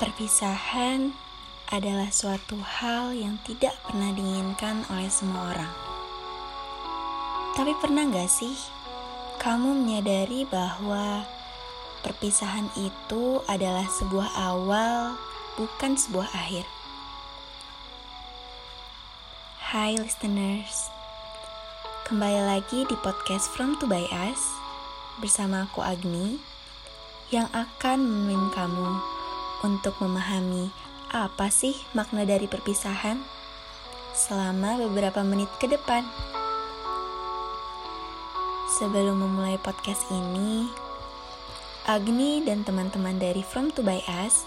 Perpisahan adalah suatu hal yang tidak pernah diinginkan oleh semua orang. Tapi pernah gak sih kamu menyadari bahwa perpisahan itu adalah sebuah awal, bukan sebuah akhir? Hai listeners, kembali lagi di podcast From To By Us bersama aku Agni yang akan menemuin kamu untuk memahami apa sih makna dari perpisahan selama beberapa menit ke depan. Sebelum memulai podcast ini, Agni dan teman-teman dari From To By Us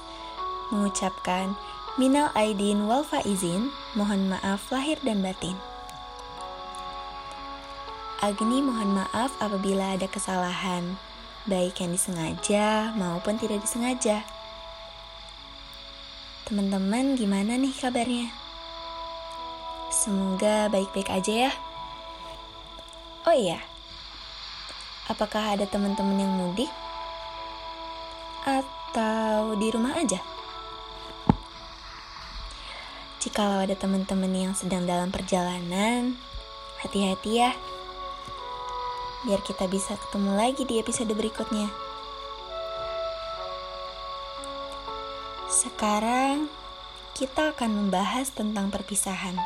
mengucapkan Minal Aidin wal Faizin, mohon maaf lahir dan batin. Agni mohon maaf apabila ada kesalahan baik yang disengaja maupun tidak disengaja. Teman-teman, gimana nih kabarnya? Semoga baik-baik aja ya. Oh iya, apakah ada teman-teman yang mudik? Atau di rumah aja? Jikalau ada teman-teman yang sedang dalam perjalanan, hati-hati ya biar kita bisa ketemu lagi di episode berikutnya. Sekarang kita akan membahas tentang perpisahan.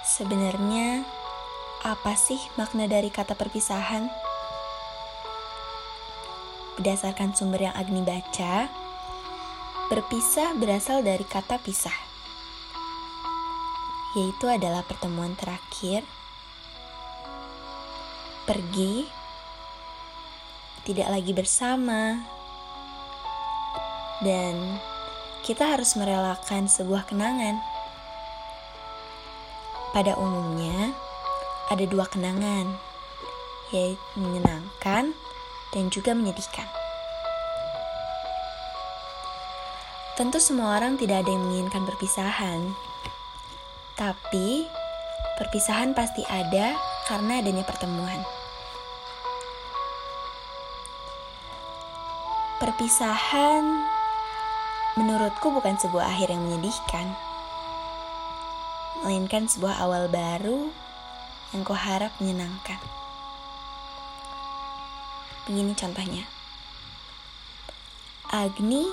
Sebenarnya, apa sih makna dari kata perpisahan? Berdasarkan sumber yang Agni baca, berpisah berasal dari kata pisah, yaitu adalah pertemuan terakhir pergi, tidak lagi bersama, dan kita harus merelakan sebuah kenangan. Pada umumnya, ada dua kenangan, yaitu menyenangkan dan juga menyedihkan. Tentu semua orang tidak ada yang menginginkan perpisahan, tapi perpisahan pasti ada karena adanya pertemuan. Perpisahan menurutku bukan sebuah akhir yang menyedihkan, melainkan sebuah awal baru yang kau harap menyenangkan. Begini contohnya. Agni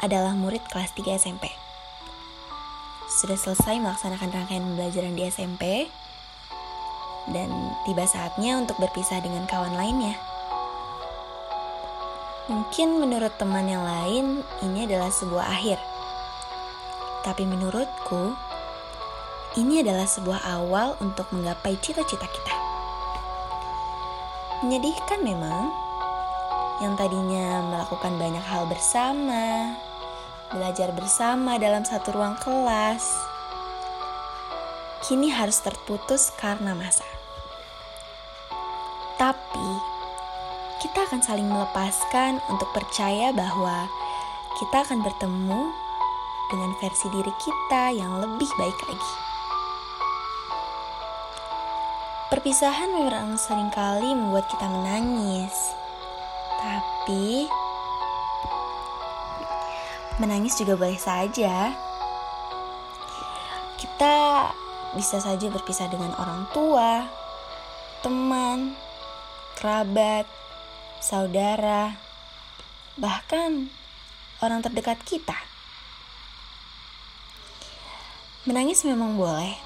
adalah murid kelas 3 SMP. Sudah selesai melaksanakan rangkaian pembelajaran di SMP dan tiba saatnya untuk berpisah dengan kawan lainnya. Mungkin menurut teman yang lain ini adalah sebuah akhir. Tapi menurutku, ini adalah sebuah awal untuk menggapai cita-cita kita. Menyedihkan memang, yang tadinya melakukan banyak hal bersama, belajar bersama dalam satu ruang kelas, kini harus terputus karena masa. Tapi kita akan saling melepaskan untuk percaya bahwa kita akan bertemu dengan versi diri kita yang lebih baik lagi. Perpisahan memang sering kali membuat kita menangis, tapi menangis juga boleh saja. Kita bisa saja berpisah dengan orang tua, teman, kerabat, saudara, bahkan orang terdekat kita. Menangis memang boleh,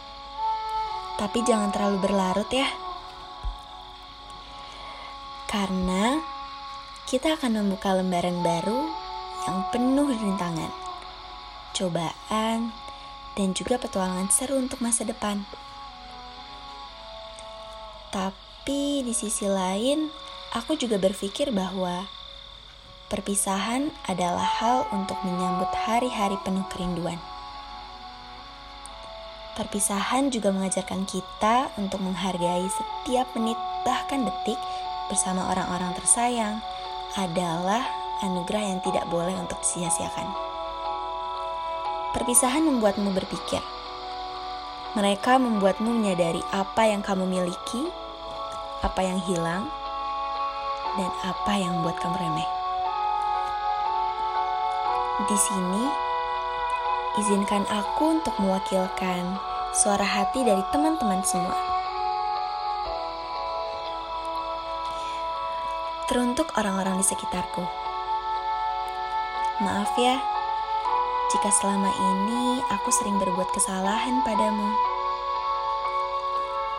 tapi jangan terlalu berlarut ya. Karena kita akan membuka lembaran baru yang penuh rintangan, cobaan, dan juga petualangan seru untuk masa depan. Tapi di sisi lain, aku juga berpikir bahwa perpisahan adalah hal untuk menyambut hari-hari penuh kerinduan. Perpisahan juga mengajarkan kita untuk menghargai setiap menit, bahkan detik, bersama orang-orang tersayang adalah anugerah yang tidak boleh untuk disia-siakan. Perpisahan membuatmu berpikir. Mereka membuatmu menyadari apa yang kamu miliki, apa yang hilang, dan apa yang membuat kamu remeh. Di sini, izinkan aku untuk mewakilkan suara hati dari teman-teman semua. Teruntuk orang-orang di sekitarku. Maaf ya, jika selama ini aku sering berbuat kesalahan padamu.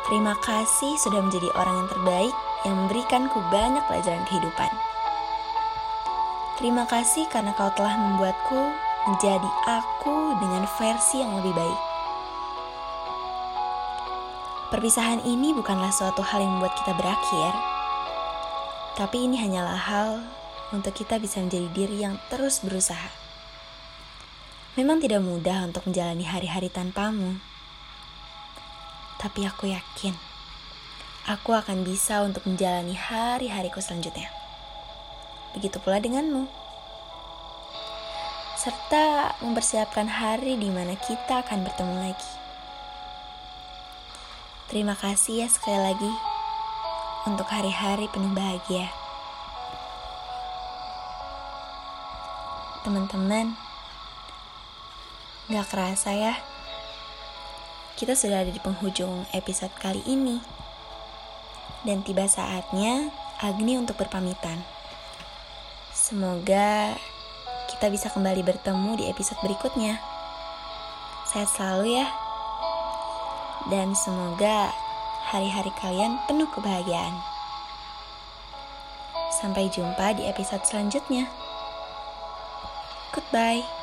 Terima kasih sudah menjadi orang yang terbaik yang memberikanku banyak pelajaran kehidupan. Terima kasih karena kau telah membuatku menjadi aku dengan versi yang lebih baik. Perpisahan ini bukanlah suatu hal yang membuat kita berakhir, tapi ini hanyalah hal untuk kita bisa menjadi diri yang terus berusaha. Memang tidak mudah untuk menjalani hari-hari tanpamu tapi aku yakin aku akan bisa untuk menjalani hari-hariku selanjutnya. Begitu pula denganmu. Serta mempersiapkan hari di mana kita akan bertemu lagi. Terima kasih ya sekali lagi untuk hari-hari penuh bahagia. Teman-teman, gak kerasa ya kita sudah ada di penghujung episode kali ini. Dan tiba saatnya Agni untuk berpamitan. Semoga kita bisa kembali bertemu di episode berikutnya. Sehat selalu ya. Dan semoga hari-hari kalian penuh kebahagiaan. Sampai jumpa di episode selanjutnya. Goodbye.